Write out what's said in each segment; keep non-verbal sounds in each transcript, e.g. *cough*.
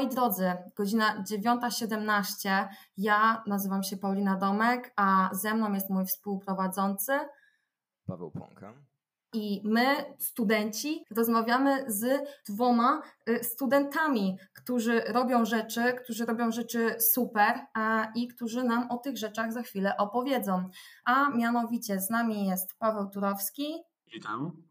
Moi drodzy, godzina 9.17. Ja nazywam się Paulina Domek, a ze mną jest mój współprowadzący Paweł Pąka. I my, studenci, rozmawiamy z dwoma y, studentami, którzy robią rzeczy, którzy robią rzeczy super a, i którzy nam o tych rzeczach za chwilę opowiedzą. A mianowicie z nami jest Paweł Turowski. Witam.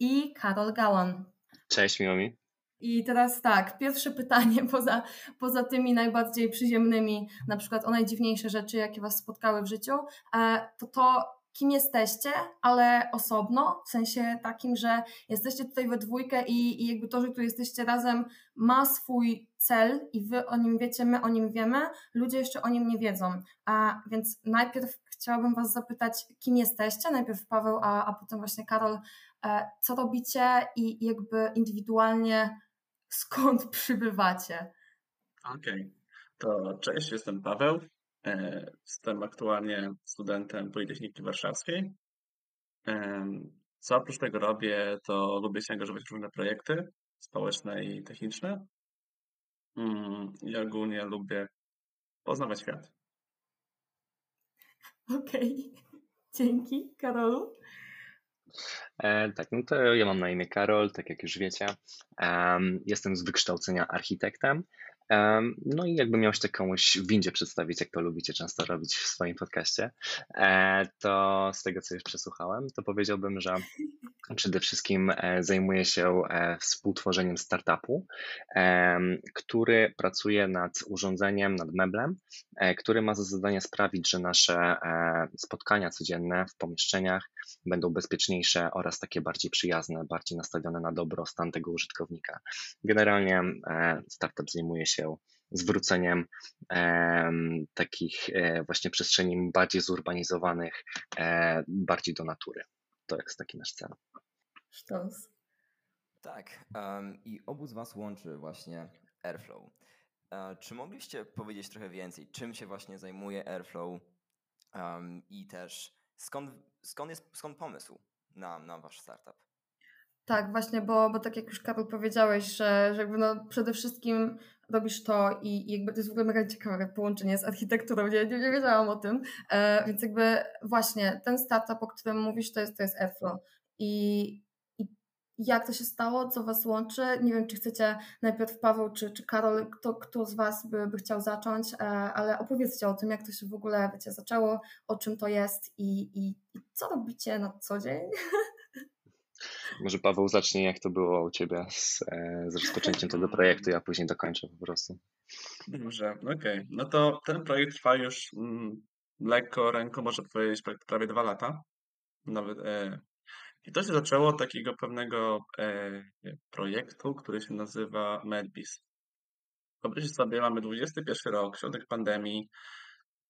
I Karol Gałan. Cześć, miło mi. I teraz tak, pierwsze pytanie *laughs* poza, poza tymi najbardziej przyziemnymi, na przykład o najdziwniejsze rzeczy, jakie Was spotkały w życiu, e, to to, kim jesteście, ale osobno, w sensie takim, że jesteście tutaj we dwójkę i, i jakby to, że tu jesteście razem ma swój cel i wy o nim wiecie, my o nim wiemy, ludzie jeszcze o nim nie wiedzą. A więc najpierw chciałabym Was zapytać, kim jesteście, najpierw Paweł, a, a potem właśnie Karol, e, co robicie i jakby indywidualnie skąd *laughs* przybywacie? Okej, okay. to cześć, jestem Paweł. E, jestem aktualnie studentem Politechniki Warszawskiej. E, co oprócz tego robię, to lubię się angażować w różne projekty społeczne i techniczne. Mm, I ogólnie lubię poznawać świat. Okej, okay. *laughs* dzięki. Karolu? E, tak, no to ja mam na imię Karol, tak jak już wiecie. Jestem z wykształcenia architektem. No i jakby miał się komuś w windzie przedstawić, jak to lubicie często robić w swoim podcaście, e, to z tego, co już przesłuchałem, to powiedziałbym, że przede wszystkim e, zajmuję się e, współtworzeniem startupu, który pracuje nad urządzeniem, nad meblem, który ma za zadanie sprawić, że nasze spotkania codzienne w pomieszczeniach będą bezpieczniejsze oraz takie bardziej przyjazne, bardziej nastawione na dobrostan tego użytkownika. Generalnie startup zajmuje się się zwróceniem takich e, właśnie przestrzeni bardziej zurbanizowanych, e, bardziej do natury. To jest taki nasz cel. Sztos. Tak, um, i obu z Was łączy właśnie Airflow. E, czy mogliście powiedzieć trochę więcej, czym się właśnie zajmuje Airflow um, i też skąd, skąd, jest, skąd pomysł na, na Wasz startup? Tak, właśnie, bo, bo tak jak już Karol powiedziałeś, że, że jakby no przede wszystkim robisz to i, i jakby to jest w ogóle mega ciekawe połączenie z architekturą, nie, nie, nie wiedziałam o tym, e, więc jakby właśnie ten startup, o którym mówisz, to jest, to jest Airflow. I, jak to się stało, co Was łączy, nie wiem, czy chcecie najpierw Paweł czy, czy Karol, kto, kto z Was by, by chciał zacząć, e, ale opowiedzcie o tym, jak to się w ogóle, wiecie, zaczęło, o czym to jest i, i, i co robicie na co dzień. *laughs* Może Paweł zacznie, jak to było u Ciebie z, e, z rozpoczęciem tego projektu, ja później dokończę po prostu. Dobrze, okej. Okay. No to ten projekt trwa już mm, lekko ręką, może powiedzieć, prawie dwa lata. Nawet, e, I to się zaczęło od takiego pewnego e, projektu, który się nazywa Medbis. Wyobraźcie sobie, mamy XXI rok, środek pandemii,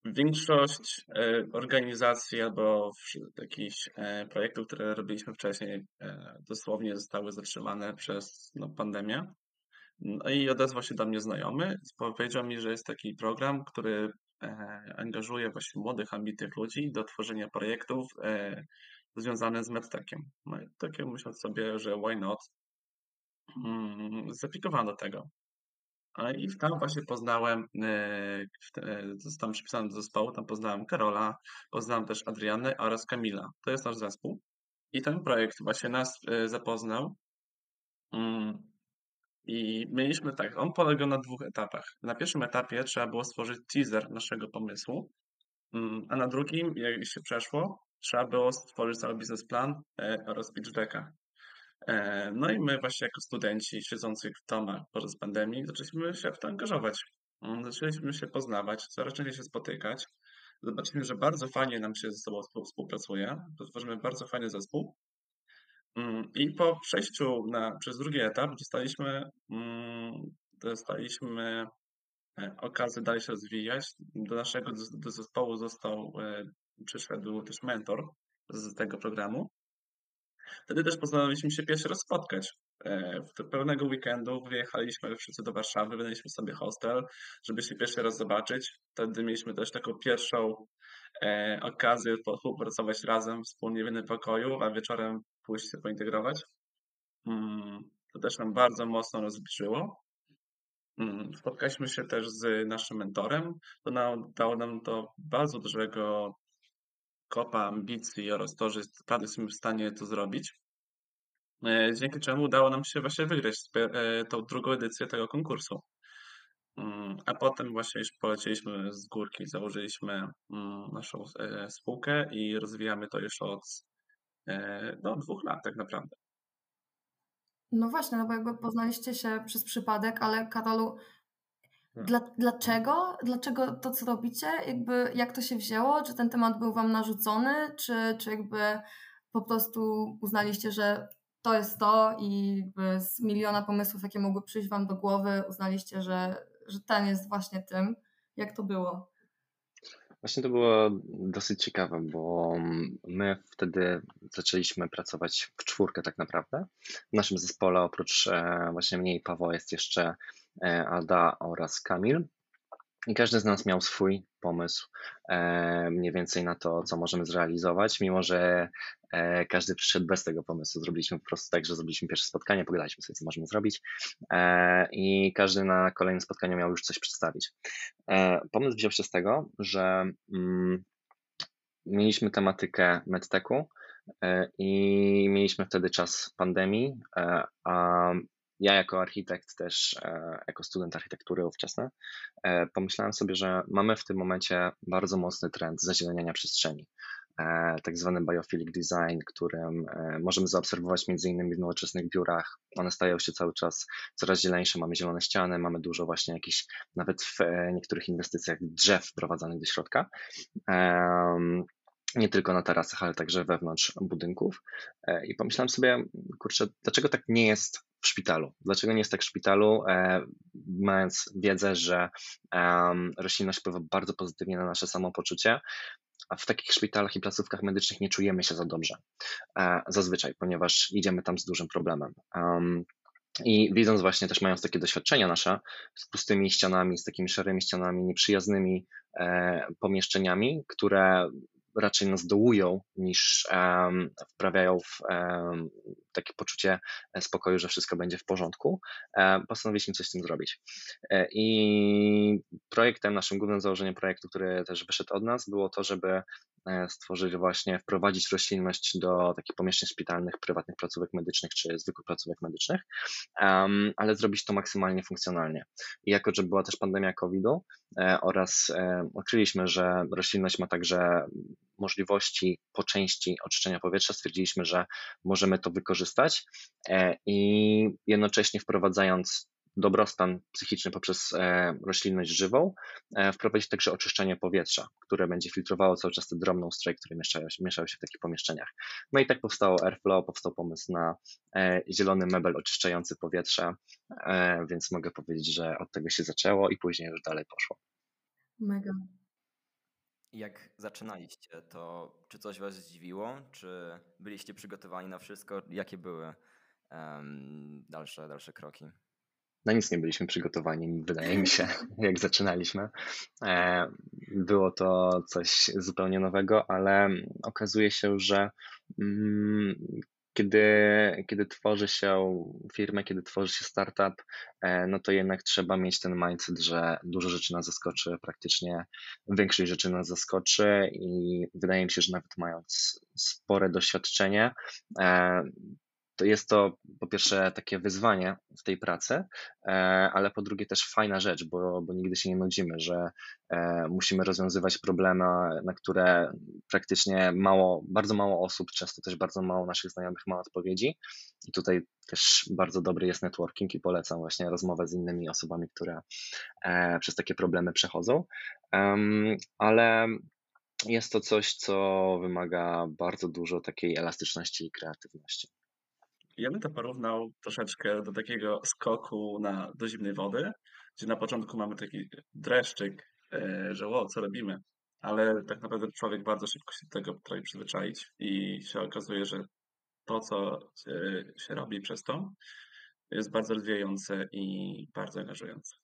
Większość e, organizacji albo jakichś e, projektów, które robiliśmy wcześniej, e, dosłownie zostały zatrzymane przez no, pandemię. No i odezwał się do mnie znajomy, powiedział mi, że jest taki program, który angażuje właśnie młodych, ambitnych ludzi do tworzenia projektów związanych z medtekiem. No i takie myślę sobie, że why not? Mm, Zaplikowałem do tego. I tam właśnie poznałem, e, e, zostałem przypisany do zespołu, tam poznałem Karola, poznałem też Adrianę oraz Kamila. To jest nasz zespół. I ten projekt właśnie nas e, zapoznał. Mm, I mieliśmy tak, on polegał na dwóch etapach. Na pierwszym etapie trzeba było stworzyć teaser naszego pomysłu, mm, a na drugim, jak się przeszło, trzeba było stworzyć cały biznesplan oraz pitch decka. E, no i my właśnie jako studenci siedzący w domach podczas pandemii zaczęliśmy się w to angażować. Mm, zaczęliśmy się poznawać, częściej się spotykać. Zobaczyliśmy, że bardzo fajnie nam się ze sobą współpracuje, tworzymy bardzo fajny zespół. Mm, I po przejściu na, przez drugi etap dostaliśmy, mm, dostaliśmy e, okazję dalej się rozwijać. Do naszego do zespołu został, e, przyszedł też mentor z tego programu. Wtedy też postanowiliśmy się pierwszy raz spotkać. E, w pewnego weekendu wyjechaliśmy wszyscy do Warszawy, wynajęliśmy sobie hostel, żeby się pierwszy raz zobaczyć. Wtedy mieliśmy też taką pierwszą e, okazję współpracować razem wspólnie w jednym pokoju, a wieczorem pójść się pointegrować. Mm, to też nam bardzo mocno rozbliżyło. Mm, spotkaliśmy się też z naszym mentorem. To nam, dało nam to bardzo dużego kopa ambicji oraz to, że naprawdę jesteśmy w stanie to zrobić. E, dzięki czemu udało nam się właśnie wygrać e, tą drugą edycję tego konkursu. Mm, a potem właśnie już polecieliśmy z górki, założyliśmy mm, naszą e, spółkę i rozwijamy to już od no, dwóch lat tak naprawdę. No właśnie, no bo jakby poznaliście się przez przypadek, ale Karolu. Dla, dlaczego? Dlaczego to, co robicie? Jakby jak to się wzięło? Czy ten temat był wam narzucony? Czy, czy jakby po prostu uznaliście, że to jest to i z miliona pomysłów, jakie mogły przyjść wam do głowy, uznaliście, że, że ten jest właśnie tym? Jak to było? Właśnie to było dosyć ciekawe, bo my wtedy zaczęliśmy pracować w czwórkę tak naprawdę. W naszym zespole oprócz e, właśnie mnie i Pawła jest jeszcze Ada oraz Kamil. I każdy z nas miał swój pomysł e, mniej więcej na to, co możemy zrealizować, mimo że e, każdy przyszedł bez tego pomysłu. Zrobiliśmy po prostu tak, że zrobiliśmy pierwsze spotkanie, pogadaliśmy sobie, co możemy zrobić e, i każdy na kolejnym spotkaniu miał już coś przedstawić. Pomysł wziął się z tego, że mm, mieliśmy tematykę medtechu i mieliśmy wtedy czas pandemii, a ja jako architekt też, e, jako student architektury ówczesny, e, pomyślałem sobie, że mamy w tym momencie bardzo mocny trend zazieleniania przestrzeni. E, tak zwany biophilic design, którym możemy zaobserwować między innymi w nowoczesnych biurach. One stają się cały czas coraz zieleńsze, mamy zielone ściany, mamy dużo właśnie jakichś, nawet w niektórych inwestycjach drzew wprowadzanych do środka nie tylko na tarasach, ale także wewnątrz budynków. I pomyślałem sobie, kurczę, dlaczego tak nie jest w szpitalu. Dlaczego nie jest tak w szpitalu, e, mając wiedzę, że roślinność wpływa bardzo pozytywnie na nasze samopoczucie, a w takich szpitalach i placówkach medycznych nie czujemy się za dobrze. E, zazwyczaj, ponieważ idziemy tam z dużym problemem. I widząc właśnie też mając takie doświadczenia nasze z pustymi ścianami, z takimi szarymi ścianami, nieprzyjaznymi e, pomieszczeniami, które raczej nas dołują niż um, wprawiają w um, takie poczucie spokoju, że wszystko będzie w porządku, um, postanowiliśmy coś z tym zrobić. E, I projektem, naszym głównym założeniem projektu, który też wyszedł od nas, było to, żeby e, stworzyć właśnie, wprowadzić roślinność do takich pomieszczeń szpitalnych, prywatnych placówek medycznych czy zwykłych placówek medycznych, ale zrobić to maksymalnie funkcjonalnie. I jako, że była też pandemia COVID-u e, oraz odkryliśmy, że roślinność ma także możliwości po części oczyszczenia powietrza, stwierdziliśmy, że możemy to wykorzystać e, i jednocześnie wprowadzając dobrostan psychiczny poprzez e, roślinność żywą, e, wprowadzić także oczyszczenie powietrza, które będzie filtrowało cały czas te drobne ustroje, które mieszają się, mieszają się w takich pomieszczeniach. No i tak powstało Airflow, powstał pomysł na zielony mebel oczyszczający powietrze, więc mogę powiedzieć, że od tego się zaczęło i później już dalej poszło. Mega. Jak zaczynaliście, to czy coś Was zdziwiło? Czy byliście przygotowani na wszystko? Jakie były um, dalsze, dalsze kroki? Na nic nie byliśmy przygotowani, wydaje mi się, *laughs* jak zaczynaliśmy. E, było to coś zupełnie nowego, ale okazuje się, że mm, kiedy, kiedy tworzy się firmę, kiedy tworzy się startup, e, no to jednak trzeba mieć ten mindset, że dużo rzeczy nas zaskoczy, praktycznie większość rzeczy nas zaskoczy i wydaje mi się, że nawet mając spore doświadczenie, e, to jest to po pierwsze takie wyzwanie w tej pracy, e, ale po drugie też fajna rzecz, bo, bo nigdy się nie nudzimy, że e, musimy rozwiązywać problemy, na które praktycznie mało, bardzo mało osób, często też bardzo mało naszych znajomych ma odpowiedzi. I tutaj też bardzo dobry jest networking i polecam właśnie rozmowę z innymi osobami, które e, przez takie problemy przechodzą. Ale jest to coś, co wymaga bardzo dużo takiej elastyczności i kreatywności. Ja bym to porównał troszeczkę do takiego skoku na, do zimnej wody, gdzie na początku mamy taki dreszczyk, e, że o, co robimy, ale tak naprawdę człowiek bardzo szybko się do tego potrafi przyzwyczaić i się okazuje, że to, co się, robi przez to, jest bardzo rozwijające i bardzo angażujące.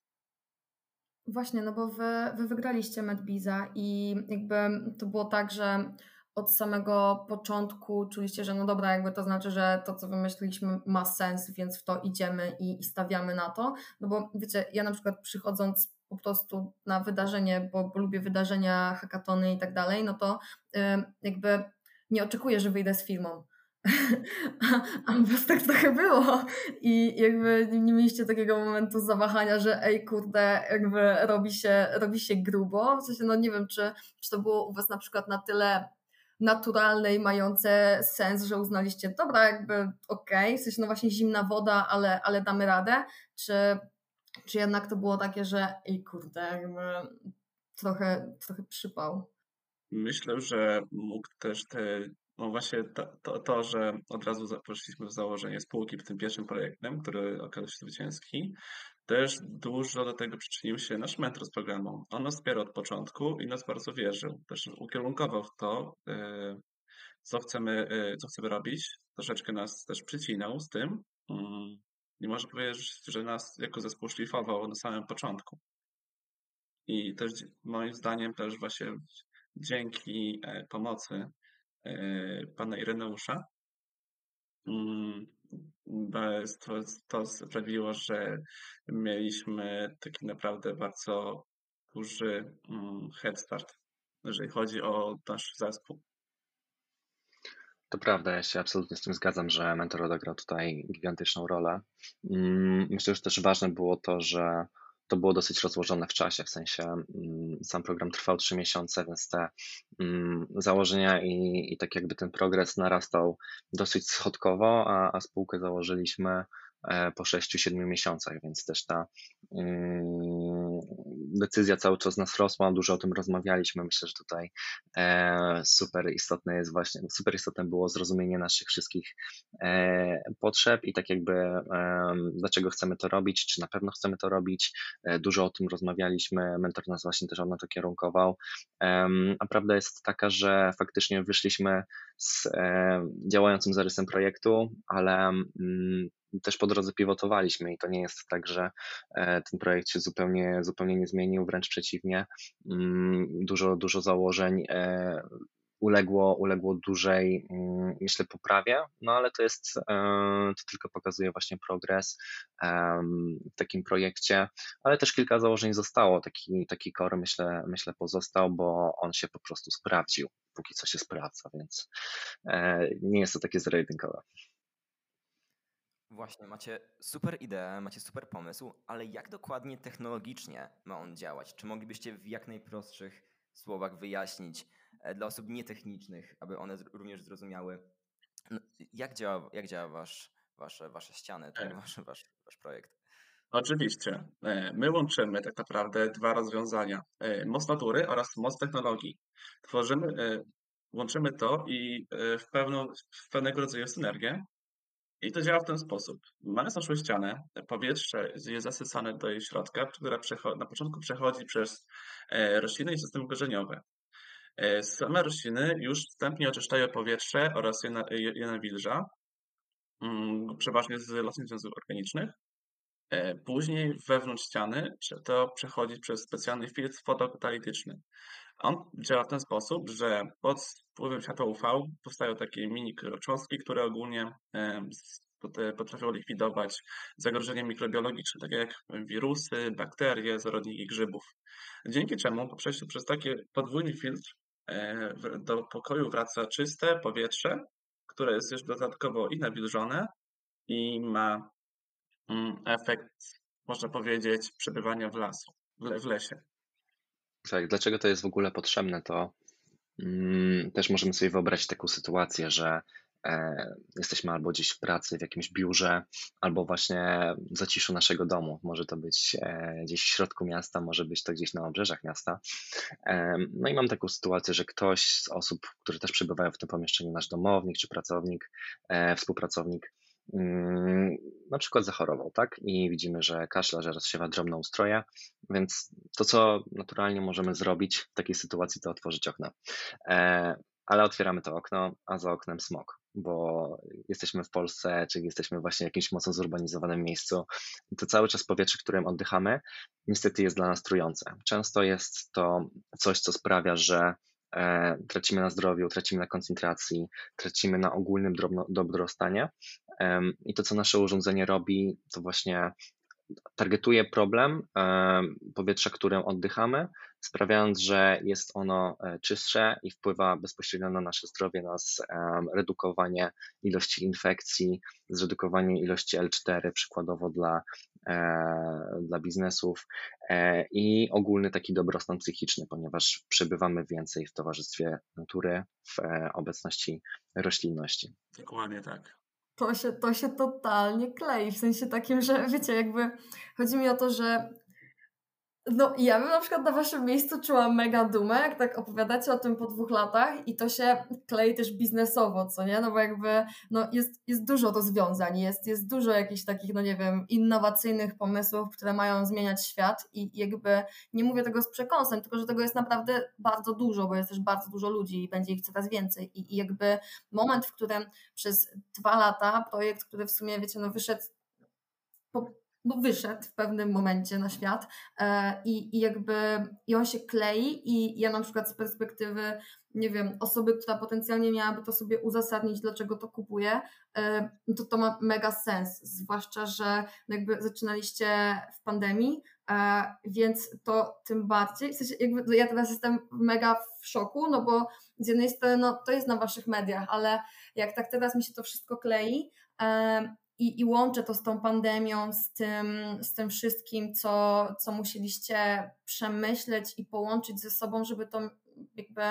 Właśnie, no bo wy, wy wygraliście Medbiza i jakby to było tak, że od samego początku czuliście, że no dobra, jakby to znaczy, że to, co wymyśliliśmy, ma sens, więc w to idziemy i, i stawiamy na to? No bo wiecie, ja na przykład przychodząc po prostu na wydarzenie, bo, bo lubię wydarzenia, hackatony i tak dalej, no to yy, jakby nie oczekuję, że wyjdę z firmą. *laughs* A, a was tak trochę było i jakby nie mieliście takiego momentu zawahania, że ej kurde, jakby robi się, robi się grubo. W sensie, no nie wiem, czy, czy to było u was na przykład na tyle naturalne i mające sens, że uznaliście, dobra, jakby okej, okay, w sensie no właśnie zimna woda, ale, ale damy radę, czy, czy jednak to było takie, że ej kurde, jakby trochę, trochę przypał. Myślę, że mógł też te no właśnie to, to, to, że od razu poszliśmy w założenie spółki tym pierwszym projektem, który okazał się zwycięski, też dużo do tego przyczynił się nasz mentor z programu. On nas wspierał od początku i nas bardzo wierzył. Też ukierunkował w to, e, co chcemy, e, co chcemy robić. Troszeczkę nas też przycinał z tym. Mm, I może powiedzieć, że nas jako zespół szlifował na samym początku. I też moim zdaniem też właśnie dzięki e, pomocy pana Ireneusza. To, to sprawiło, że mieliśmy taki naprawdę bardzo duży mm, head start, jeżeli chodzi o nasz zespół. To prawda, ja się absolutnie z tym zgadzam, że mentor odegrał tutaj gigantyczną rolę. Mm, myślę, że też ważne było to, że to było dosyć rozłożone w czasie, w sensie mm, sam program trwał trzy miesiące, więc te mm, założenia i, i tak jakby ten progres narastał dosyć schodkowo, a, a spółkę założyliśmy po 6-7 miesiącach, więc też ta mm, decyzja cały czas nas rosła, dużo o tym rozmawialiśmy. Myślę, że tutaj e, super istotne jest właśnie, super istotne było zrozumienie naszych wszystkich e, potrzeb i tak jakby dlaczego chcemy to robić, czy na pewno chcemy to robić. Dużo o tym rozmawialiśmy, mentor nas właśnie też na to kierunkował. A prawda jest taka, że faktycznie wyszliśmy z działającym zarysem projektu, ale mm, też po drodze pivotowaliśmy i to nie jest tak, że e, ten projekt się zupełnie, zupełnie nie zmienił, wręcz przeciwnie. Mm, dużo, dużo założeń e, uległo, uległo dużej, mm, myślę, poprawie, no ale to jest, e, to tylko pokazuje właśnie progres w takim projekcie, ale też kilka założeń zostało, taki, taki core myślę, myślę pozostał, bo on się po prostu sprawdził, póki co się sprawdza, więc nie jest to takie zero-jedynkowe. Właśnie, macie super ideę, macie super pomysł, ale jak dokładnie technologicznie ma on działać? Czy moglibyście w jak najprostszych słowach wyjaśnić e, dla osób nietechnicznych, aby one również zrozumiały, no, jak działa, jak działa wasz, wasze, wasze ściany, tak, e. wasz, wasz, wasz projekt? Oczywiście. E, my łączymy tak naprawdę dwa rozwiązania. Moc natury oraz moc technologii. Tworzymy, łączymy to i w, pewną, w pewnego rodzaju synergię, i to działa w ten sposób. Mając naszą ścianę, powietrze jest zasycane do jej środka, które na początku przechodzi przez e, rośliny i systemy korzeniowe. E, same rośliny już wstępnie oczyszczają powietrze oraz je, nawilża, mm, przeważnie z losnych związków organicznych. E, później wewnątrz ściany to przechodzi przez specjalny filtr fotokatalityczny. On działa w ten sposób, że pod wpływem światła UV powstają takie mini cząstki, które ogólnie potrafią likwidować zagrożenia mikrobiologiczne, takie jak wirusy, bakterie, zarodniki grzybów. Dzięki czemu po przejściu przez taki podwójny filtr e, do pokoju wraca czyste powietrze, które jest już dodatkowo i nawilżone i ma efekt, można powiedzieć, przebywania w lasu, w lesie. Tak, dlaczego to jest w ogóle potrzebne, to mm, też możemy sobie wyobrazić taką sytuację, że e, jesteśmy albo gdzieś w pracy, w jakimś biurze, albo właśnie w zaciszu naszego domu. Może to być e, gdzieś w środku miasta, może być to gdzieś na obrzeżach miasta. E, no i mam taką sytuację, że ktoś z osób, które też przebywają w tym pomieszczeniu, nasz domownik czy pracownik, e, współpracownik, Mm, na przykład zachorował, tak? I widzimy, że kaszla, że rozsiewa drobnoustroje, więc to, co naturalnie możemy zrobić w takiej sytuacji, to otworzyć okno. E, ale otwieramy to okno, a za oknem smog, bo jesteśmy w Polsce, czy jesteśmy właśnie w jakimś mocno zurbanizowanym miejscu i to cały czas powietrze, którym oddychamy, niestety jest dla nas trujące. Często jest to coś, co sprawia, że e, tracimy na zdrowiu, tracimy na koncentracji, tracimy na ogólnym dobrostanie. I to, co nasze urządzenie robi, to właśnie targetuje problem powietrza, którym oddychamy, sprawiając, że jest ono e, czystsze i wpływa bezpośrednio na nasze zdrowie, na redukowanie ilości infekcji, zredukowanie ilości L4 przykładowo dla, e, dla biznesów e, i ogólny taki dobrostan psychiczny, ponieważ przebywamy więcej w towarzystwie natury, w obecności roślinności. Dokładnie tak to się, to się totalnie klei. W sensie takim, że wiecie, jakby chodzi mi o to, że no ja bym na przykład na waszym miejscu czuła mega dumę, jak tak opowiadacie o tym po dwóch latach i to się klei też biznesowo, co nie? No bo jakby no jest, jest dużo rozwiązań, jest, jest dużo jakichś takich, no nie wiem, innowacyjnych pomysłów, które mają zmieniać świat i jakby nie mówię tego z przekąsem, tylko że tego jest naprawdę bardzo dużo, bo jest też bardzo dużo ludzi i będzie ich coraz więcej i, i jakby moment, w którym przez dwa lata projekt, który w sumie, wiecie, no wyszedł po, bo wyszedł w pewnym momencie na świat e, i, i jakby i on się klei i ja na przykład z perspektywy, nie wiem, osoby, która potencjalnie miałaby to sobie uzasadnić, dlaczego to kupuje, e, to to ma mega sens, zwłaszcza, że jakby zaczynaliście w pandemii, e, więc to tym bardziej, w sensie jakby ja teraz jestem mega w szoku, no bo z jednej strony no, to jest na waszych mediach, ale jak tak teraz mi się to wszystko klei, i, i łączę to z tą pandemią, z tym, z tym wszystkim, co, co musieliście przemyśleć i połączyć ze sobą, żeby to jakby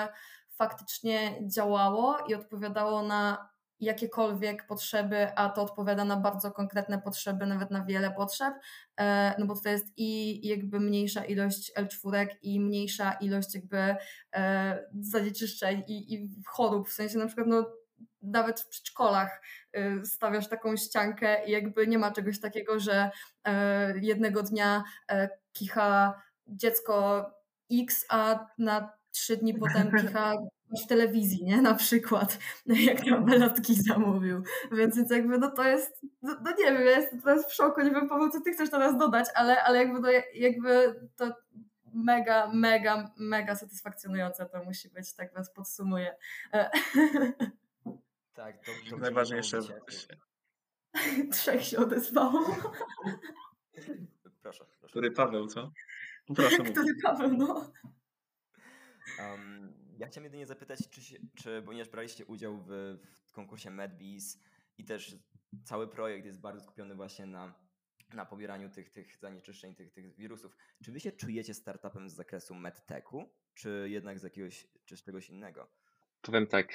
faktycznie działało i odpowiadało na jakiekolwiek potrzeby, a to odpowiada na bardzo konkretne potrzeby, nawet na wiele potrzeb, e, no bo to jest i jakby mniejsza ilość L4 i mniejsza ilość jakby e, zanieczyszczeń i, i chorób, w sensie na przykład no nawet w przedszkolach y, stawiasz taką ściankę i jakby nie ma czegoś takiego, że e, jednego dnia e, kicha dziecko X, a na trzy dni potem *laughs* kicha w telewizji, nie? Na przykład, *laughs* jak to Belotki zamówił. Więc, więc jakby no to jest, no, no, nie wiem, ja jestem teraz w szoku, nie wiem Paweł, co ty chcesz teraz dodać, ale, ale jakby, no, jakby to mega, mega, mega satysfakcjonujące to musi być, tak was podsumuję. *laughs* Tak, to, to Najważniejsze. *laughs* Trzech się odezwało. *laughs* Proszę, proszę. Który Paweł, co? Proszę Który Paweł, no. Um, ja chciałem jedynie zapytać, czy, się, czy ponieważ braliście udział w, w konkursie MedBees i też cały projekt jest bardzo skupiony właśnie na, na pobieraniu tych, tych zanieczyszczeń, tych, tych wirusów, czy wy się czujecie startupem z zakresu medtechu, czy jednak z jakiegoś, czy z czegoś innego? Powiem tak,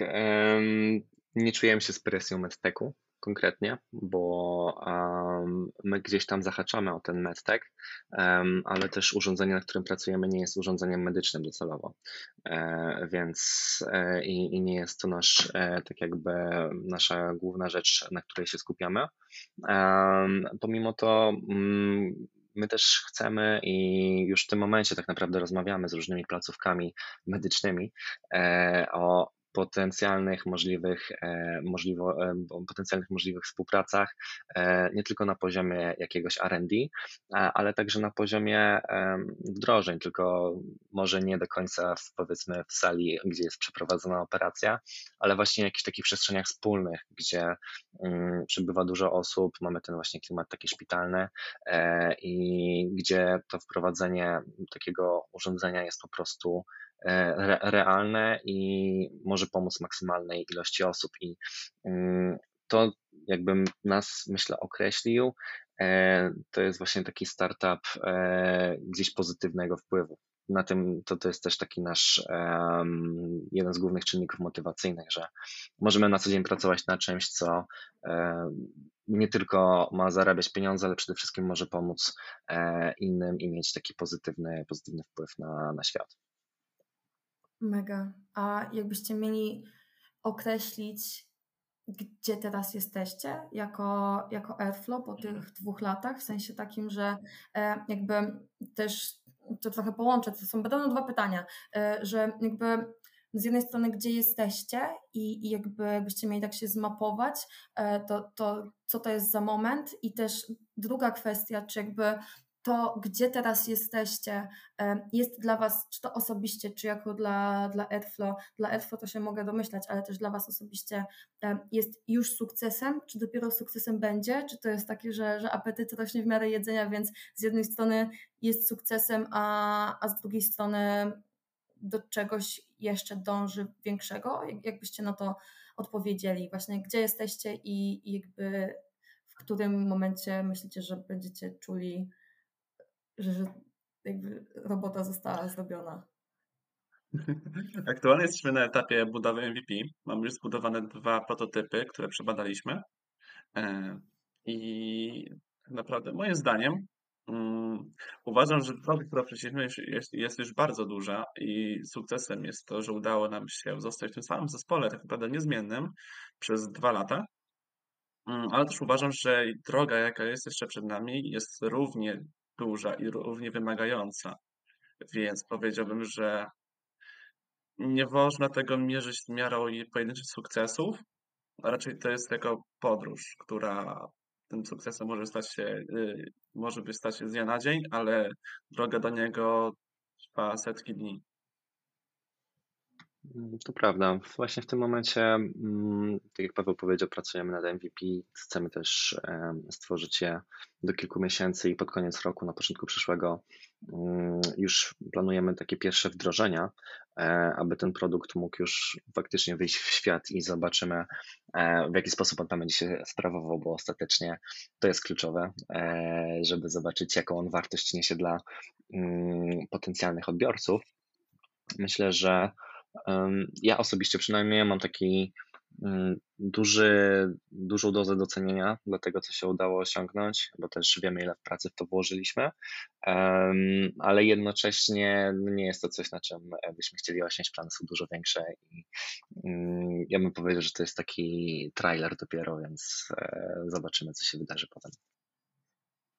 nie czujemy się z presją medtechu konkretnie, bo um, my gdzieś tam zahaczamy o ten medtech, um, ale też urządzenie, na którym pracujemy, nie jest urządzeniem medycznym docelowo, e, więc e, i, i, nie jest to nasz, e, tak jakby nasza główna rzecz, na której się skupiamy. pomimo to mm, my też chcemy i już w tym momencie tak naprawdę rozmawiamy z różnymi placówkami medycznymi e, o potencjalnych możliwych, e, możliwo, e, potencjalnych możliwych współpracach, e, nie tylko na poziomie jakiegoś RD, ale także na poziomie wdrożeń, tylko może nie do końca w, powiedzmy w sali, gdzie jest przeprowadzona operacja, ale właśnie w jakichś takich przestrzeniach wspólnych, gdzie mm, przybywa dużo osób, mamy ten właśnie klimat taki szpitalny i gdzie to wprowadzenie takiego urządzenia jest po prostu re, realne i może pomóc maksymalnej ilości osób. I mm, to jakbym nas, myślę, określił, e, to jest właśnie taki startup e, gdzieś pozytywnego wpływu. Na tym to, to jest też taki nasz jeden z głównych czynników motywacyjnych, że możemy na co dzień pracować na czymś, co nie tylko ma zarabiać pieniądze, ale przede wszystkim może pomóc e, innym i mieć taki pozytywny, pozytywny wpływ na, na świat. Mega. A jakbyście mieli określić, gdzie teraz jesteście jako, jako Airflow po tych dwóch latach, w sensie takim, że e, jakby też to trochę połączę, to są będą dwa pytania, e, że jakby z jednej strony, gdzie jesteście i, i jakby jakbyście mieli tak się zmapować, e, to, to co to jest za moment? I też druga kwestia, czy jakby to gdzie teraz jesteście, jest dla Was, czy to osobiście, czy jako dla, dla Airflow, dla Airflow to się mogę domyślać, ale też dla Was osobiście jest już sukcesem, czy dopiero sukcesem będzie, czy to jest takie, że, że apetyt rośnie w miarę jedzenia, więc z jednej strony jest sukcesem, a, a z drugiej strony do czegoś jeszcze dąży większego? Jakbyście na to odpowiedzieli? Właśnie gdzie jesteście i, i jakby w którym momencie myślicie, że będziecie czuli że, że jakby robota została zrobiona. Aktualnie jesteśmy na etapie budowy MVP. Mamy już zbudowane dwa prototypy, które przebadaliśmy. E, I naprawdę, moim zdaniem, um, uważam, że droga, którą przeszliśmy, jest, jest, już bardzo duża i sukcesem jest to, że udało nam się zostać w tym samym zespole, tak naprawdę niezmiennym, przez dwa lata. Um, ale też uważam, że droga, jaka jest jeszcze przed nami, jest równie duża i równie wymagająca. Więc powiedziałbym, że nie można tego mierzyć miarą pojedynczych sukcesów, a raczej to jest jako podróż, która tym sukcesem może stać się, y, może by stać się z dnia na dzień, ale droga do niego trwa setki dni. Mm, to prawda. Właśnie w tym momencie, mm, tak jak Paweł powiedział, pracujemy nad MVP. Chcemy też stworzyć je do kilku miesięcy i pod koniec roku, na początku przyszłego, mm, już planujemy takie pierwsze wdrożenia, e, aby ten produkt mógł już faktycznie wyjść w świat i zobaczymy, e, w jaki sposób on tam będzie się sprawował, bo ostatecznie to jest kluczowe, e, żeby zobaczyć, jaką on wartość niesie dla potencjalnych odbiorców. Myślę, że ja osobiście przynajmniej mam taki mm, duży, dużą dozę docenienia dla tego, co się udało osiągnąć, bo też wiemy, ile pracy w to włożyliśmy, ale jednocześnie nie jest to coś, na czym byśmy chcieli osiąść. Plany są dużo większe i mm, ja bym powiedział, że to jest taki trailer dopiero, więc e, zobaczymy, co się wydarzy potem.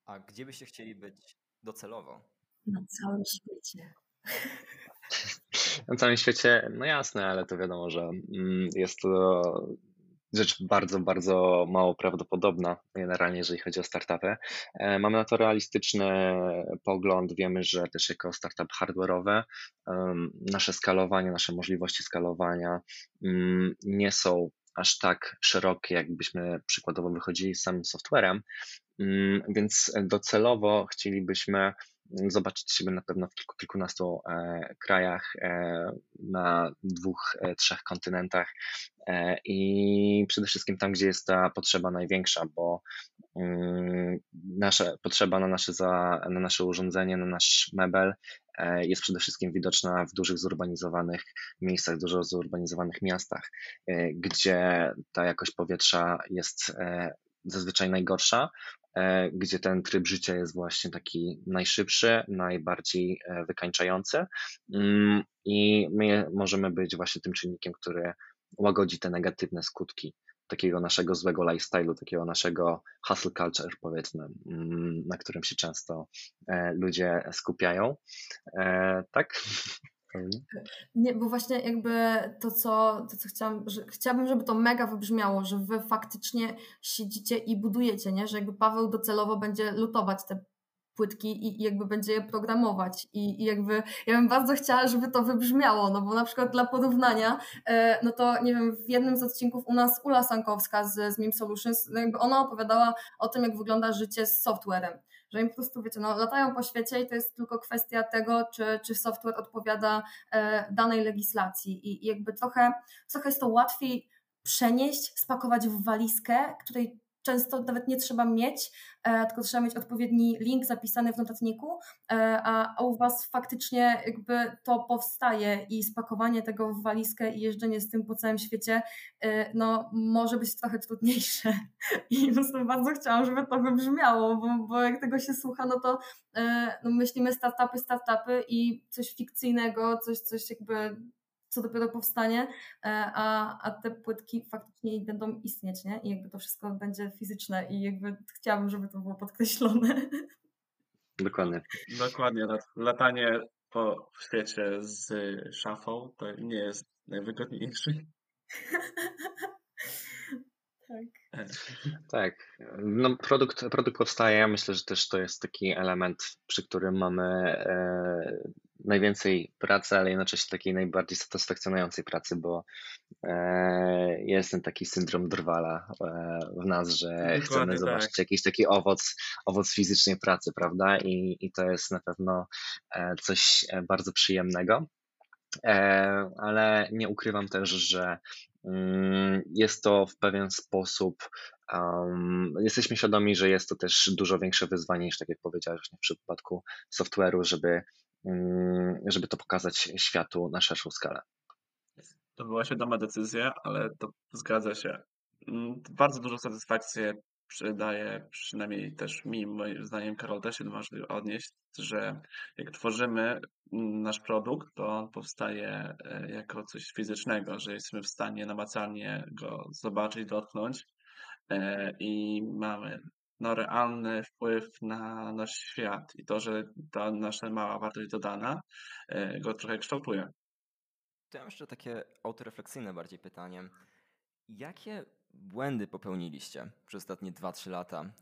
A gdzie byście chcieli być docelowo? Na całym świecie. *laughs* Na całym świecie, no jasne, ale to wiadomo, że mm, jest to rzecz bardzo, bardzo mało prawdopodobna generalnie, jeżeli chodzi o startupy. E, mamy na to realistyczny pogląd, wiemy, że też jako startup hardware'owe nasze skalowanie, nasze możliwości skalowania mm, nie są aż tak szerokie, jakbyśmy przykładowo wychodzili z samym softwarem, mm, więc docelowo chcielibyśmy zobaczyć siebie na pewno w kilku, kilkunastu e, krajach, e, na dwóch, e, trzech kontynentach i przede wszystkim tam, gdzie jest ta potrzeba największa, bo mm, nasza potrzeba na nasze, za, na nasze urządzenie, na nasz mebel jest przede wszystkim widoczna w dużych zurbanizowanych miejscach, dużo zurbanizowanych miastach, gdzie ta jakość powietrza jest zazwyczaj najgorsza, E, gdzie ten tryb życia jest właśnie taki najszybszy, najbardziej e, wykańczający mm, i my możemy być właśnie tym czynnikiem, który łagodzi te negatywne skutki takiego naszego złego lifestyle'u, takiego naszego hustle culture, powiedzmy, mm, na którym się często e, ludzie skupiają. Tak? *laughs* Nie, bo właśnie jakby to, co, to, co chciałam, że chciałabym, żeby to mega wybrzmiało, że wy faktycznie siedzicie i budujecie, nie? Że jakby Paweł docelowo będzie lutować te płytki i, jakby będzie je programować. I, i, jakby ja bym bardzo chciała, żeby to wybrzmiało, no bo na przykład dla porównania, e, no to nie wiem, w jednym z odcinków u nas Ula Sankowska z, z Meme Solutions, no jakby ona opowiadała o tym, jak wygląda życie z softwarem że im po prostu, wiecie, no, latają po świecie i to jest tylko kwestia tego, czy, czy software odpowiada e, danej legislacji. I, i jakby trochę, trochę jest to łatwiej przenieść, spakować w walizkę, której często nawet nie trzeba mieć, e, tylko trzeba mieć odpowiedni link zapisany w notatniku, e, a, u Was faktycznie jakby to powstaje i spakowanie tego w walizkę i jeżdżenie z tym po całym świecie e, no, może być trochę trudniejsze. *laughs* I po bardzo chciałam, żeby to wybrzmiało, bo, bo jak tego się słucha, no to no, myślimy startupy, startupy i coś fikcyjnego, coś, coś jakby co dopiero powstanie, e, a, a te płytki faktycznie będą istnieć, nie? I jakby to wszystko będzie fizyczne i jakby chciałabym, żeby to było podkreślone. Dokładnie. Dokładnie. Latanie po świecie z szafą to nie jest najwygodniejszy. *laughs* tak. Tak, no produkt, produkt powstaje. Myślę, że też to jest taki element, przy którym mamy e, najwięcej pracy, ale jednocześnie takiej najbardziej satysfakcjonującej pracy, bo e, jest ten taki syndrom drwala e, w nas, że Dokładnie chcemy tak. zobaczyć jakiś taki owoc, owoc fizycznej pracy, prawda? I, i to jest na pewno e, coś e, bardzo przyjemnego. E, ale nie ukrywam też, że mm, jest to w pewien sposób, um, jesteśmy świadomi, że jest to też dużo większe wyzwanie niż tak jak powiedziałeś w przypadku software'u, żeby, żeby to pokazać światu na szerszą skalę. To była świadoma decyzja, ale to zgadza się. Mm, Bardzo dużo satysfakcji przydaje, przynajmniej też mi, moim zdaniem, Karol też się może odnieść, że jak tworzymy mm, nasz produkt, to on powstaje e, jako coś fizycznego, że jesteśmy w stanie namacalnie go zobaczyć, dotknąć e, i mamy no, realny wpływ na nasz świat i to, że ta nasza mała wartość dodana e, go trochę kształtuje. To ja mam jeszcze takie autorefleksyjne bardziej pytanie. Jakie błędy popełniliście przez ostatnie 2-3 lata,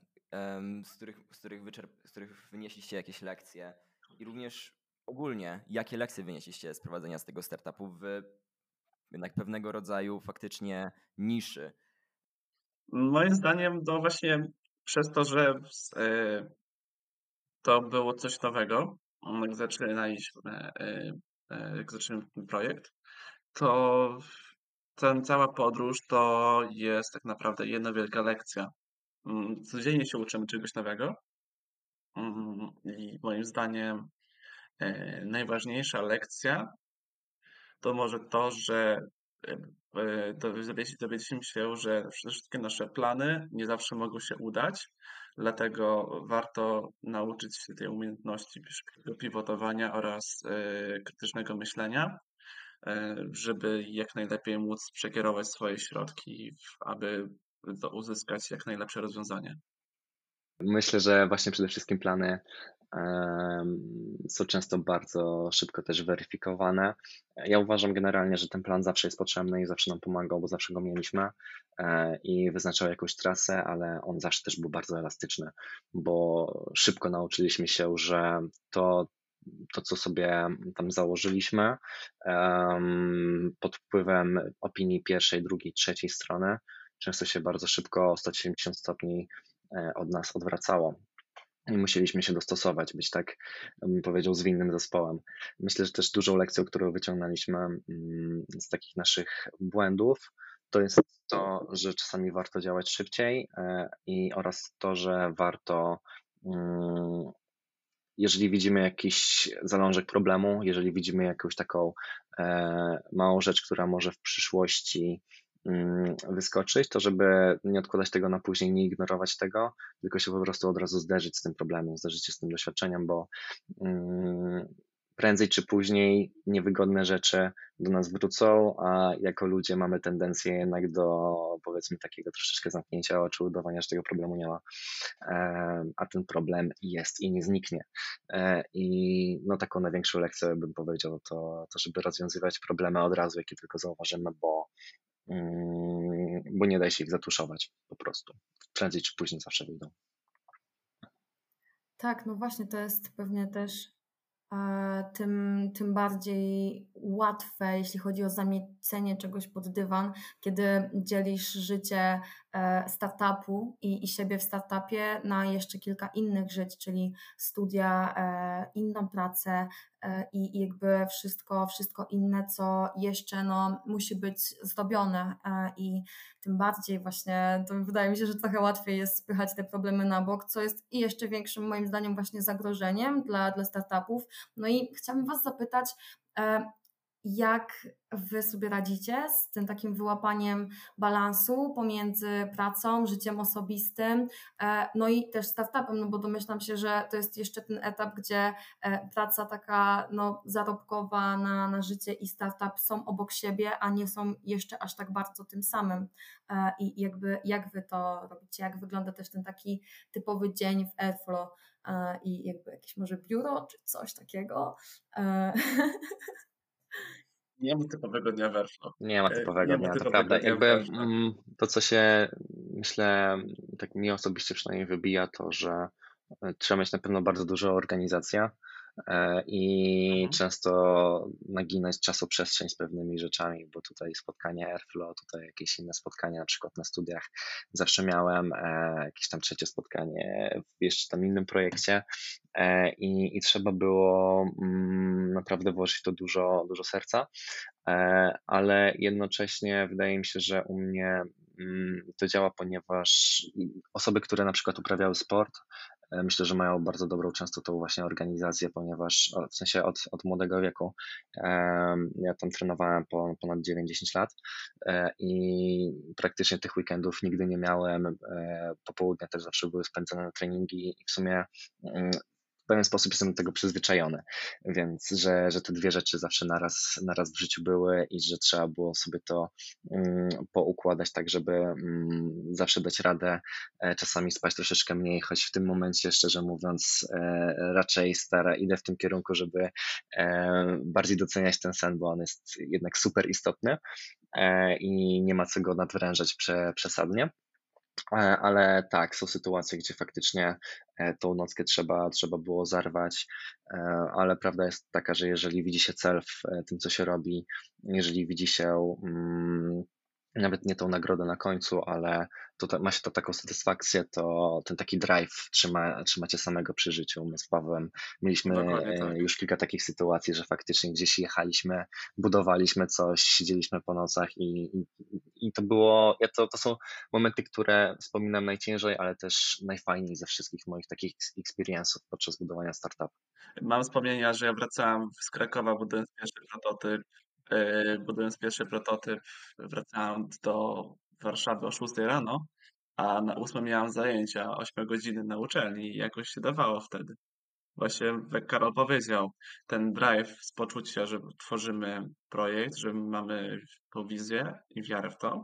z których, z, których wyczerp- z których wynieśliście jakieś lekcje i również ogólnie, jakie lekcje wynieśliście z prowadzenia z tego startupu w jednak pewnego rodzaju faktycznie niszy? Moim zdaniem, no właśnie przez to, że e, to było coś nowego, jak zaczynaliśmy, e, e, jak zaczynaliśmy ten projekt, to ten cała podróż to jest tak naprawdę jedna wielka lekcja. Mm, Codziennie się uczymy czegoś nowego Mm, i moim zdaniem najważniejsza lekcja to może to, że dowiedzieliśmy dowiedzieliśmy się, że wszystkie nasze plany nie zawsze mogą się udać, dlatego warto nauczyć się tej umiejętności pivotowania oraz e, krytycznego myślenia, e, żeby jak najlepiej móc przekierować swoje środki, aby uzyskać jak najlepsze rozwiązanie. Myślę, że właśnie przede wszystkim plany są często bardzo szybko też weryfikowane. Ja uważam generalnie, że ten plan zawsze jest potrzebny i zawsze nam pomagał, bo zawsze go mieliśmy e, i wyznaczał jakąś trasę, ale on zawsze też był bardzo elastyczny, bo szybko nauczyliśmy się, że to, to co sobie tam założyliśmy, pod wpływem opinii pierwszej, drugiej, trzeciej strony, często się bardzo szybko o 180 stopni od nas odwracało. I musieliśmy się dostosować, być tak, bym powiedział, zwinnym zespołem. Myślę, że też dużą lekcją, którą wyciągnęliśmy mm, z takich naszych błędów, to jest to, że czasami warto działać szybciej e, i oraz to, że warto, mm, jeżeli widzimy jakiś zalążek problemu, jeżeli widzimy jakąś taką e, małą rzecz, która może w przyszłości wyskoczyć, to żeby nie odkładać tego na później, nie ignorować tego, tylko się po prostu od razu zderzyć z tym problemem, zderzyć się z tym doświadczeniem, bo mm, prędzej czy później niewygodne rzeczy do nas wrócą, a jako ludzie mamy tendencję jednak do powiedzmy takiego troszeczkę zamknięcia oczu, udawania, że tego problemu nie ma, a ten problem jest i nie zniknie. E, I no taką największą lekcję bym powiedział to, to żeby rozwiązywać problemy od razu, jakie tylko zauważymy, bo Mm, bo nie da się ich zatuszować po prostu. Prędzej czy później zawsze wyjdą. Tak, no właśnie, to jest pewnie też e, tym, tym bardziej łatwe, jeśli chodzi o zamiecenie czegoś pod dywan, kiedy dzielisz życie startupu i, i siebie w startupie na jeszcze kilka innych żyć, czyli studia, e, inną pracę e, i, jakby wszystko, wszystko inne, co jeszcze no, musi być zrobione e, i tym bardziej właśnie to wydaje mi się, że trochę łatwiej jest spychać te problemy na bok, co jest i jeszcze większym moim zdaniem właśnie zagrożeniem dla, dla startupów. No i chciałabym Was zapytać, e, jak Wy sobie radzicie z tym takim wyłapaniem balansu pomiędzy pracą, życiem osobistym, e, no i też startupem, no bo domyślam się, że to jest jeszcze ten etap, gdzie e, praca taka no, zarobkowa na, na życie i startup są obok siebie, a nie są jeszcze aż tak bardzo tym samym. E, I jakby jak Wy to robicie? Jak wygląda też ten taki typowy dzień w Airflow? i jakby jakieś może biuro czy coś takiego. *laughs* nie ma typowego dnia Airflow. Nie ma E, typowego nie ma dnia, to prawda. Jakby mm, to, co się myślę, tak mi osobiście przynajmniej wybija, to, że e, trzeba mieć na pewno bardzo dużą organizację e, i Mhm. często naginać czasoprzestrzeń z pewnymi rzeczami, bo tutaj spotkanie Airflow, tutaj jakieś inne spotkania, na przykład na studiach zawsze miałem, e, jakieś tam trzecie spotkanie w jeszcze tam innym projekcie e, i, i trzeba było mm, naprawdę włożyć to dużo, dużo serca. E, ale jednocześnie wydaje mi się, że u mnie mm, to działa, ponieważ osoby, które na przykład uprawiały sport, e, myślę, że mają bardzo dobrą często tą właśnie organizację, ponieważ w sensie od, od młodego wieku ja tam trenowałem po, ponad 9-10 lat e, i praktycznie tych weekendów nigdy nie miałem. e, Popołudnia też zawsze były spędzone na treningi i w sumie mm, pewien sposób jestem do tego przyzwyczajony, więc że, że te dwie rzeczy zawsze naraz, naraz w życiu były i że trzeba było sobie to mm, poukładać tak, żeby mm, zawsze dać radę, e, czasami spać troszeczkę mniej, choć w tym momencie, szczerze mówiąc, e, raczej stara, idę w tym kierunku, żeby e, bardziej doceniać ten sen, bo on jest jednak super istotny e, i nie ma co go nadwrężać prze, przesadnie. E, Ale tak, są sytuacje, gdzie faktycznie e, tą nockę trzeba, trzeba było zarwać, e, ale prawda jest taka, że jeżeli widzi się cel w tym, co się robi, jeżeli widzi się mm, nawet nie tą nagrodę na końcu, ale to, ta- ma się to taką satysfakcję, to ten taki drive trzyma, trzyma cię samego przy życiu. My z Pawłem mieliśmy e, tak. już kilka takich sytuacji, że faktycznie gdzieś jechaliśmy, budowaliśmy coś, siedzieliśmy po nocach i, i, i to było, ja to, to są momenty, które wspominam najciężej, ale też najfajniej ze wszystkich moich takich experience'ów podczas budowania startupu. Mam wspomnienia, że ja wracałem z Krakowa, budując pierwszy prototyp, budując pierwszy prototyp, wracałem do Warszawy o 6 rano, a na 8 miałem zajęcia, 8 godziny na uczelni i jakoś się dawało wtedy. Właśnie jak Karol powiedział, ten drive z poczucia, że tworzymy projekt, że mamy tą wizję i wiarę w to,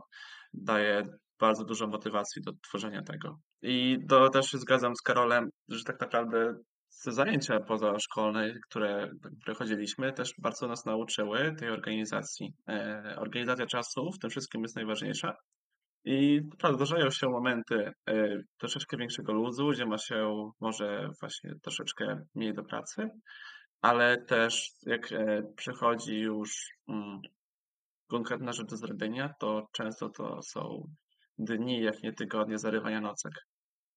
daje bardzo dużo motywacji do tworzenia tego. I to też się zgadzam z Karolem, że tak naprawdę zajęcia pozaszkolne, które, które też bardzo nas nauczyły tej organizacji. E, organizacja czasu w tym wszystkim jest najważniejsza. I zdarzają się momenty e, troszeczkę większego luzu, gdzie ma się może właśnie troszeczkę mniej do pracy, ale też jak e, przychodzi już mm, konkretna rzecz do zrobienia, to często to są dni, jak nie tygodnie zarywania nocek.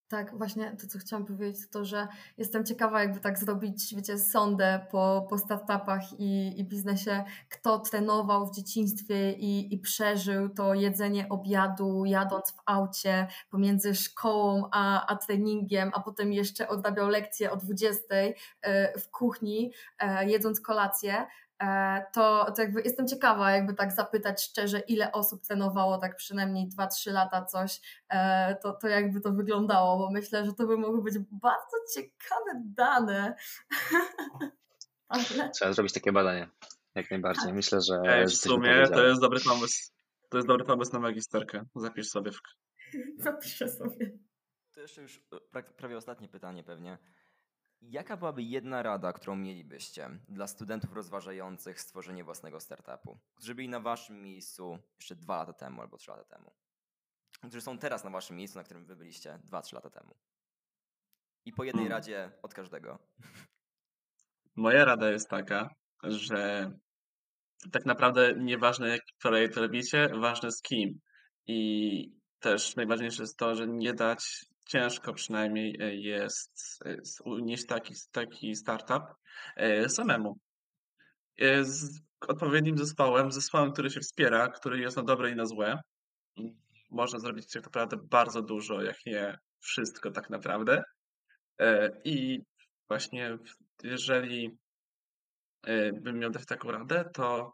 Tak, właśnie to, co chciałam powiedzieć, to, że jestem ciekawa, jakby tak zrobić, wiecie, sondę po, po startupach i, i biznesie, kto trenował w dzieciństwie i, i przeżył to jedzenie obiadu, jadąc w aucie pomiędzy szkołą a, a treningiem, a potem jeszcze odrabiał lekcje o 20 e, w kuchni, e, jedząc kolację. E, to, to jakby jestem ciekawa, jakby tak zapytać szczerze, ile osób trenowało tak przynajmniej 2-3 lata coś, e, to, to jakby to wyglądało, bo myślę, że to by mogły być bardzo ciekawe dane. *laughs* Trzeba zrobić takie badanie. Jak najbardziej. Myślę, że, Ej, w sumie to jest dobry pomysł. To jest dobry pomysł na magisterkę. Zapisz sobie w *laughs* zapiszę sobie. To jeszcze już e, prawie ostatnie pytanie pewnie. Jaka byłaby jedna rada, którą mielibyście dla studentów rozważających stworzenie własnego startupu, którzy byli na waszym miejscu jeszcze dwa lata temu albo trzy lata temu? Którzy są teraz na waszym miejscu, na którym wy byliście dwa, trzy lata temu. I po jednej Hmm. radzie od każdego. Moja rada jest taka, że tak naprawdę nieważne jaki projekt robicie, ważne z kim. I też najważniejsze jest to, że nie dać, ciężko przynajmniej e, jest e, unieść taki, taki startup e, samemu. Z odpowiednim zespołem, zespołem, który się wspiera, który jest na dobre i na złe. Można zrobić tak naprawdę bardzo dużo, jak nie wszystko tak naprawdę. I właśnie jeżeli bym miał dać taką radę, to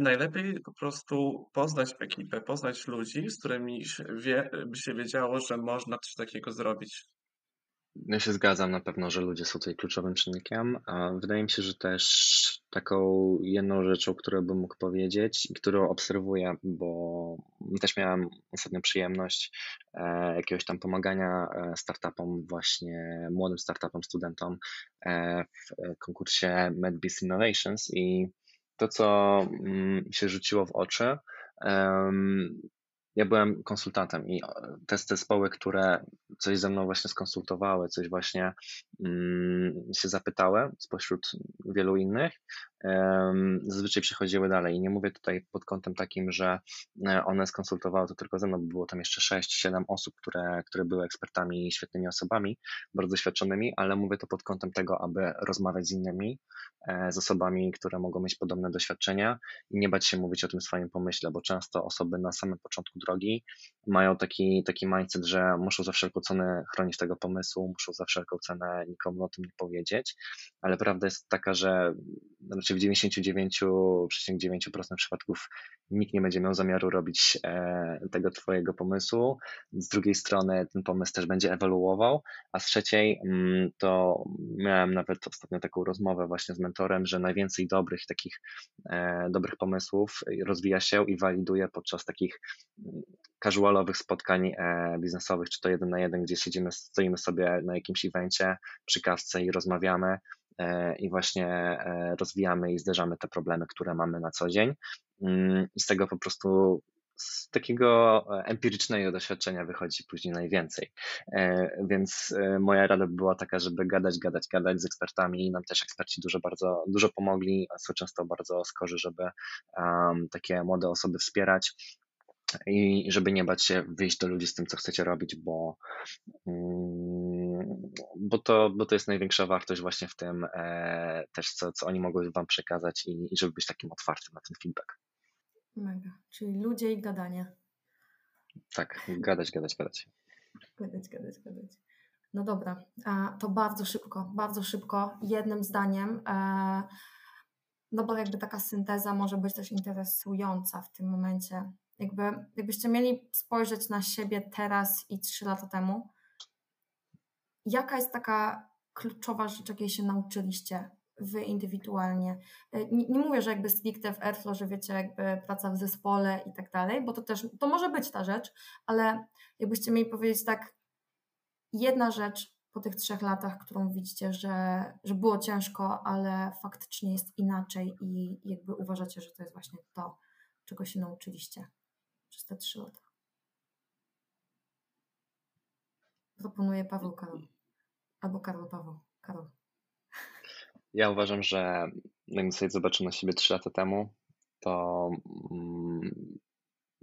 najlepiej po prostu poznać ekipę, poznać ludzi, z którymi wie, by się wiedziało, że można coś takiego zrobić. Ja się zgadzam na pewno, że ludzie są tutaj kluczowym czynnikiem. a Wydaje mi się, że też taką jedną rzeczą, którą bym mógł powiedzieć i którą obserwuję, bo też miałem ostatnio przyjemność e, jakiegoś tam pomagania e, startupom, właśnie młodym startupom, studentom e, w konkursie MedBiz Innovations i to, co mm, się rzuciło w oczy, ja byłem konsultantem i te zespoły, które coś ze mną właśnie skonsultowały, coś właśnie mm, się zapytały spośród wielu innych, zazwyczaj przechodziły dalej. Nie mówię tutaj pod kątem takim, że e, one skonsultowały to tylko ze mną, bo było tam jeszcze 6-7 osób, które, które były ekspertami, świetnymi osobami, bardzo doświadczonymi, ale mówię to pod kątem tego, aby rozmawiać z innymi, e, z osobami, które mogą mieć podobne doświadczenia i nie bać się mówić o tym swoim pomyśle, bo często osoby na samym początku drogi mają taki, taki mindset, że muszą za wszelką cenę chronić tego pomysłu, muszą za wszelką cenę nikomu o tym nie powiedzieć, ale prawda jest taka, że znaczy w 99,9% przypadków nikt nie będzie miał zamiaru robić e, tego Twojego pomysłu. Z drugiej strony ten pomysł też będzie ewoluował, a z trzeciej mm, to miałem nawet ostatnio taką rozmowę właśnie z mentorem, że najwięcej dobrych takich e, dobrych pomysłów rozwija się i waliduje podczas takich mm, casualowych spotkań e, biznesowych, czy to jeden na jeden, gdzie siedzimy, stoimy sobie na jakimś evencie przy kawce i rozmawiamy i właśnie e, rozwijamy i zderzamy te problemy, które mamy na co dzień. Mm, I z tego po prostu z takiego empirycznego doświadczenia wychodzi później najwięcej. Więc moja rada by była taka, żeby gadać, gadać, gadać z ekspertami nam też eksperci dużo bardzo, dużo pomogli, a są często bardzo skorzy, żeby um, takie młode osoby wspierać i żeby nie bać się wyjść do ludzi z tym, co chcecie robić, bo, mm, bo, to, bo to jest największa wartość właśnie w tym e, też, co, co oni mogą Wam przekazać i, i żeby być takim otwartym na ten feedback. Mega, czyli ludzie i gadanie. Tak, gadać, gadać, gadać. Gadać, gadać, gadać. No dobra, to bardzo szybko, bardzo szybko, jednym zdaniem. E, no bo jakby taka synteza może być też interesująca w tym momencie jakby, jakbyście mieli spojrzeć na siebie teraz i trzy lata temu, jaka jest taka kluczowa rzecz, jakiej się nauczyliście wy indywidualnie? E, nie, nie, mówię, że jakby stricte w Airflow, że wiecie, jakby praca w zespole i tak dalej, bo to też, to może być ta rzecz, ale jakbyście mieli powiedzieć tak, jedna rzecz po tych trzech latach, którą widzicie, że, że było ciężko, ale faktycznie jest inaczej i jakby uważacie, że to jest właśnie to, czego się nauczyliście przez te trzy lata. Proponuję Paweł Karol. Albo Karol Paweł. Karol. Ja uważam, że jakbym sobie zobaczył na siebie trzy lata temu, to mm,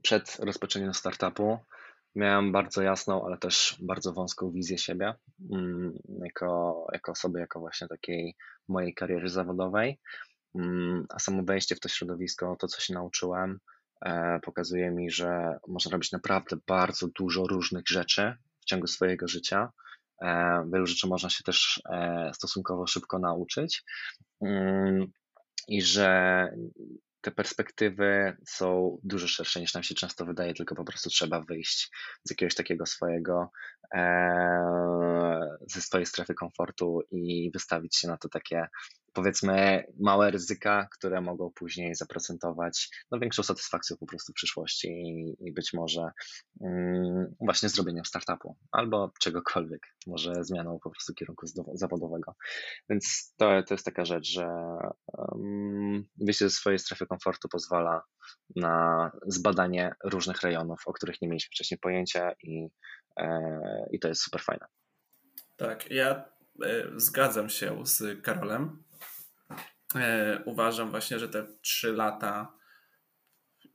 przed rozpoczęciem startupu miałem bardzo jasną, ale też bardzo wąską wizję siebie mm, jako, jako osoby, jako właśnie takiej mojej kariery zawodowej. Mm, a samo wejście w to środowisko, to co się nauczyłem, pokazuje mi, że można robić naprawdę bardzo dużo różnych rzeczy w ciągu swojego życia. E, wielu rzeczy można się też e, stosunkowo szybko nauczyć mm, i że te perspektywy są dużo szersze niż nam się często wydaje, tylko po prostu trzeba wyjść z jakiegoś takiego swojego, ze swojej strefy komfortu i wystawić się na to takie powiedzmy małe ryzyka, które mogą później zaprocentować no, większą satysfakcją po prostu w przyszłości i, i być może mm, właśnie zrobieniem startupu albo czegokolwiek, może zmianą po prostu kierunku zawodowego. Więc to, to jest taka rzecz, że um, wyjście ze swojej strefy komfortu pozwala na zbadanie różnych rejonów, o których nie mieliśmy wcześniej pojęcia i, e, i to jest super fajne. Tak, ja e, zgadzam się z Karolem. E, uważam właśnie, że te trzy lata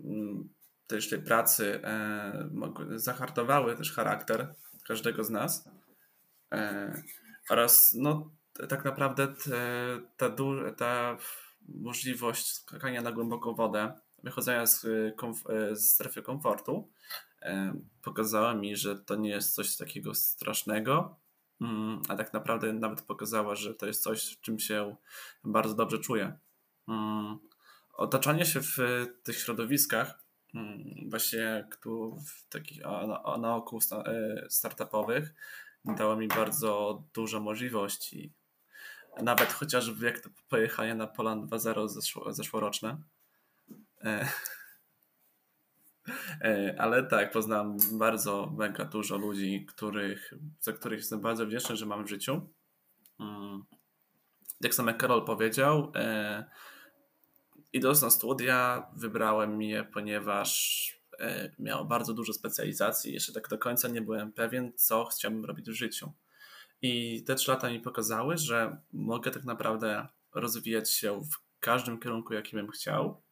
mm, też tej pracy e, zahartowały też charakter każdego z nas. E, oraz no, tak naprawdę te, ta, ta możliwość skakania na głęboką wodę, wychodzenia z, komf- z strefy komfortu, pokazała mi, że to nie jest coś takiego strasznego, a tak naprawdę nawet pokazała, że to jest coś, w czym się bardzo dobrze czuję. Mm, otaczanie się w tych środowiskach, mm, właśnie tu w takich naokół e, startupowych, dało mi bardzo dużo możliwości. Nawet chociażby jak to pojechanie na Poland 2.0 zeszłoroczne. E, ale tak, poznałem bardzo mega dużo ludzi, których, za których jestem bardzo wdzięczny, że mam w życiu. Mm. Jak sam Karol powiedział, e, idąc na studia, wybrałem je, ponieważ e, miało bardzo dużo specjalizacji. Jeszcze tak do końca nie byłem pewien, co chciałbym robić w życiu. I te trzy lata mi pokazały, że mogę tak naprawdę rozwijać się w każdym kierunku, jaki bym chciał,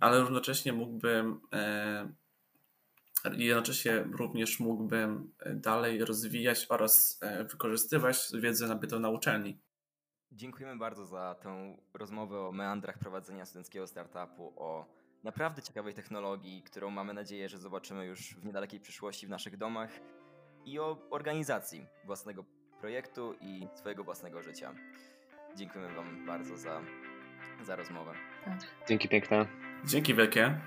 ale równocześnie mógłbym e, jednocześnie również mógłbym dalej rozwijać oraz e, wykorzystywać wiedzę nabytą na uczelni. Dziękujemy bardzo za tę rozmowę o meandrach prowadzenia studenckiego startupu, o naprawdę ciekawej technologii, którą mamy nadzieję, że zobaczymy już w niedalekiej przyszłości w naszych domach i o organizacji własnego projektu i swojego własnego życia. Dziękujemy Wam bardzo za, za rozmowę. Dzięki piękne. Dzięki wielkie.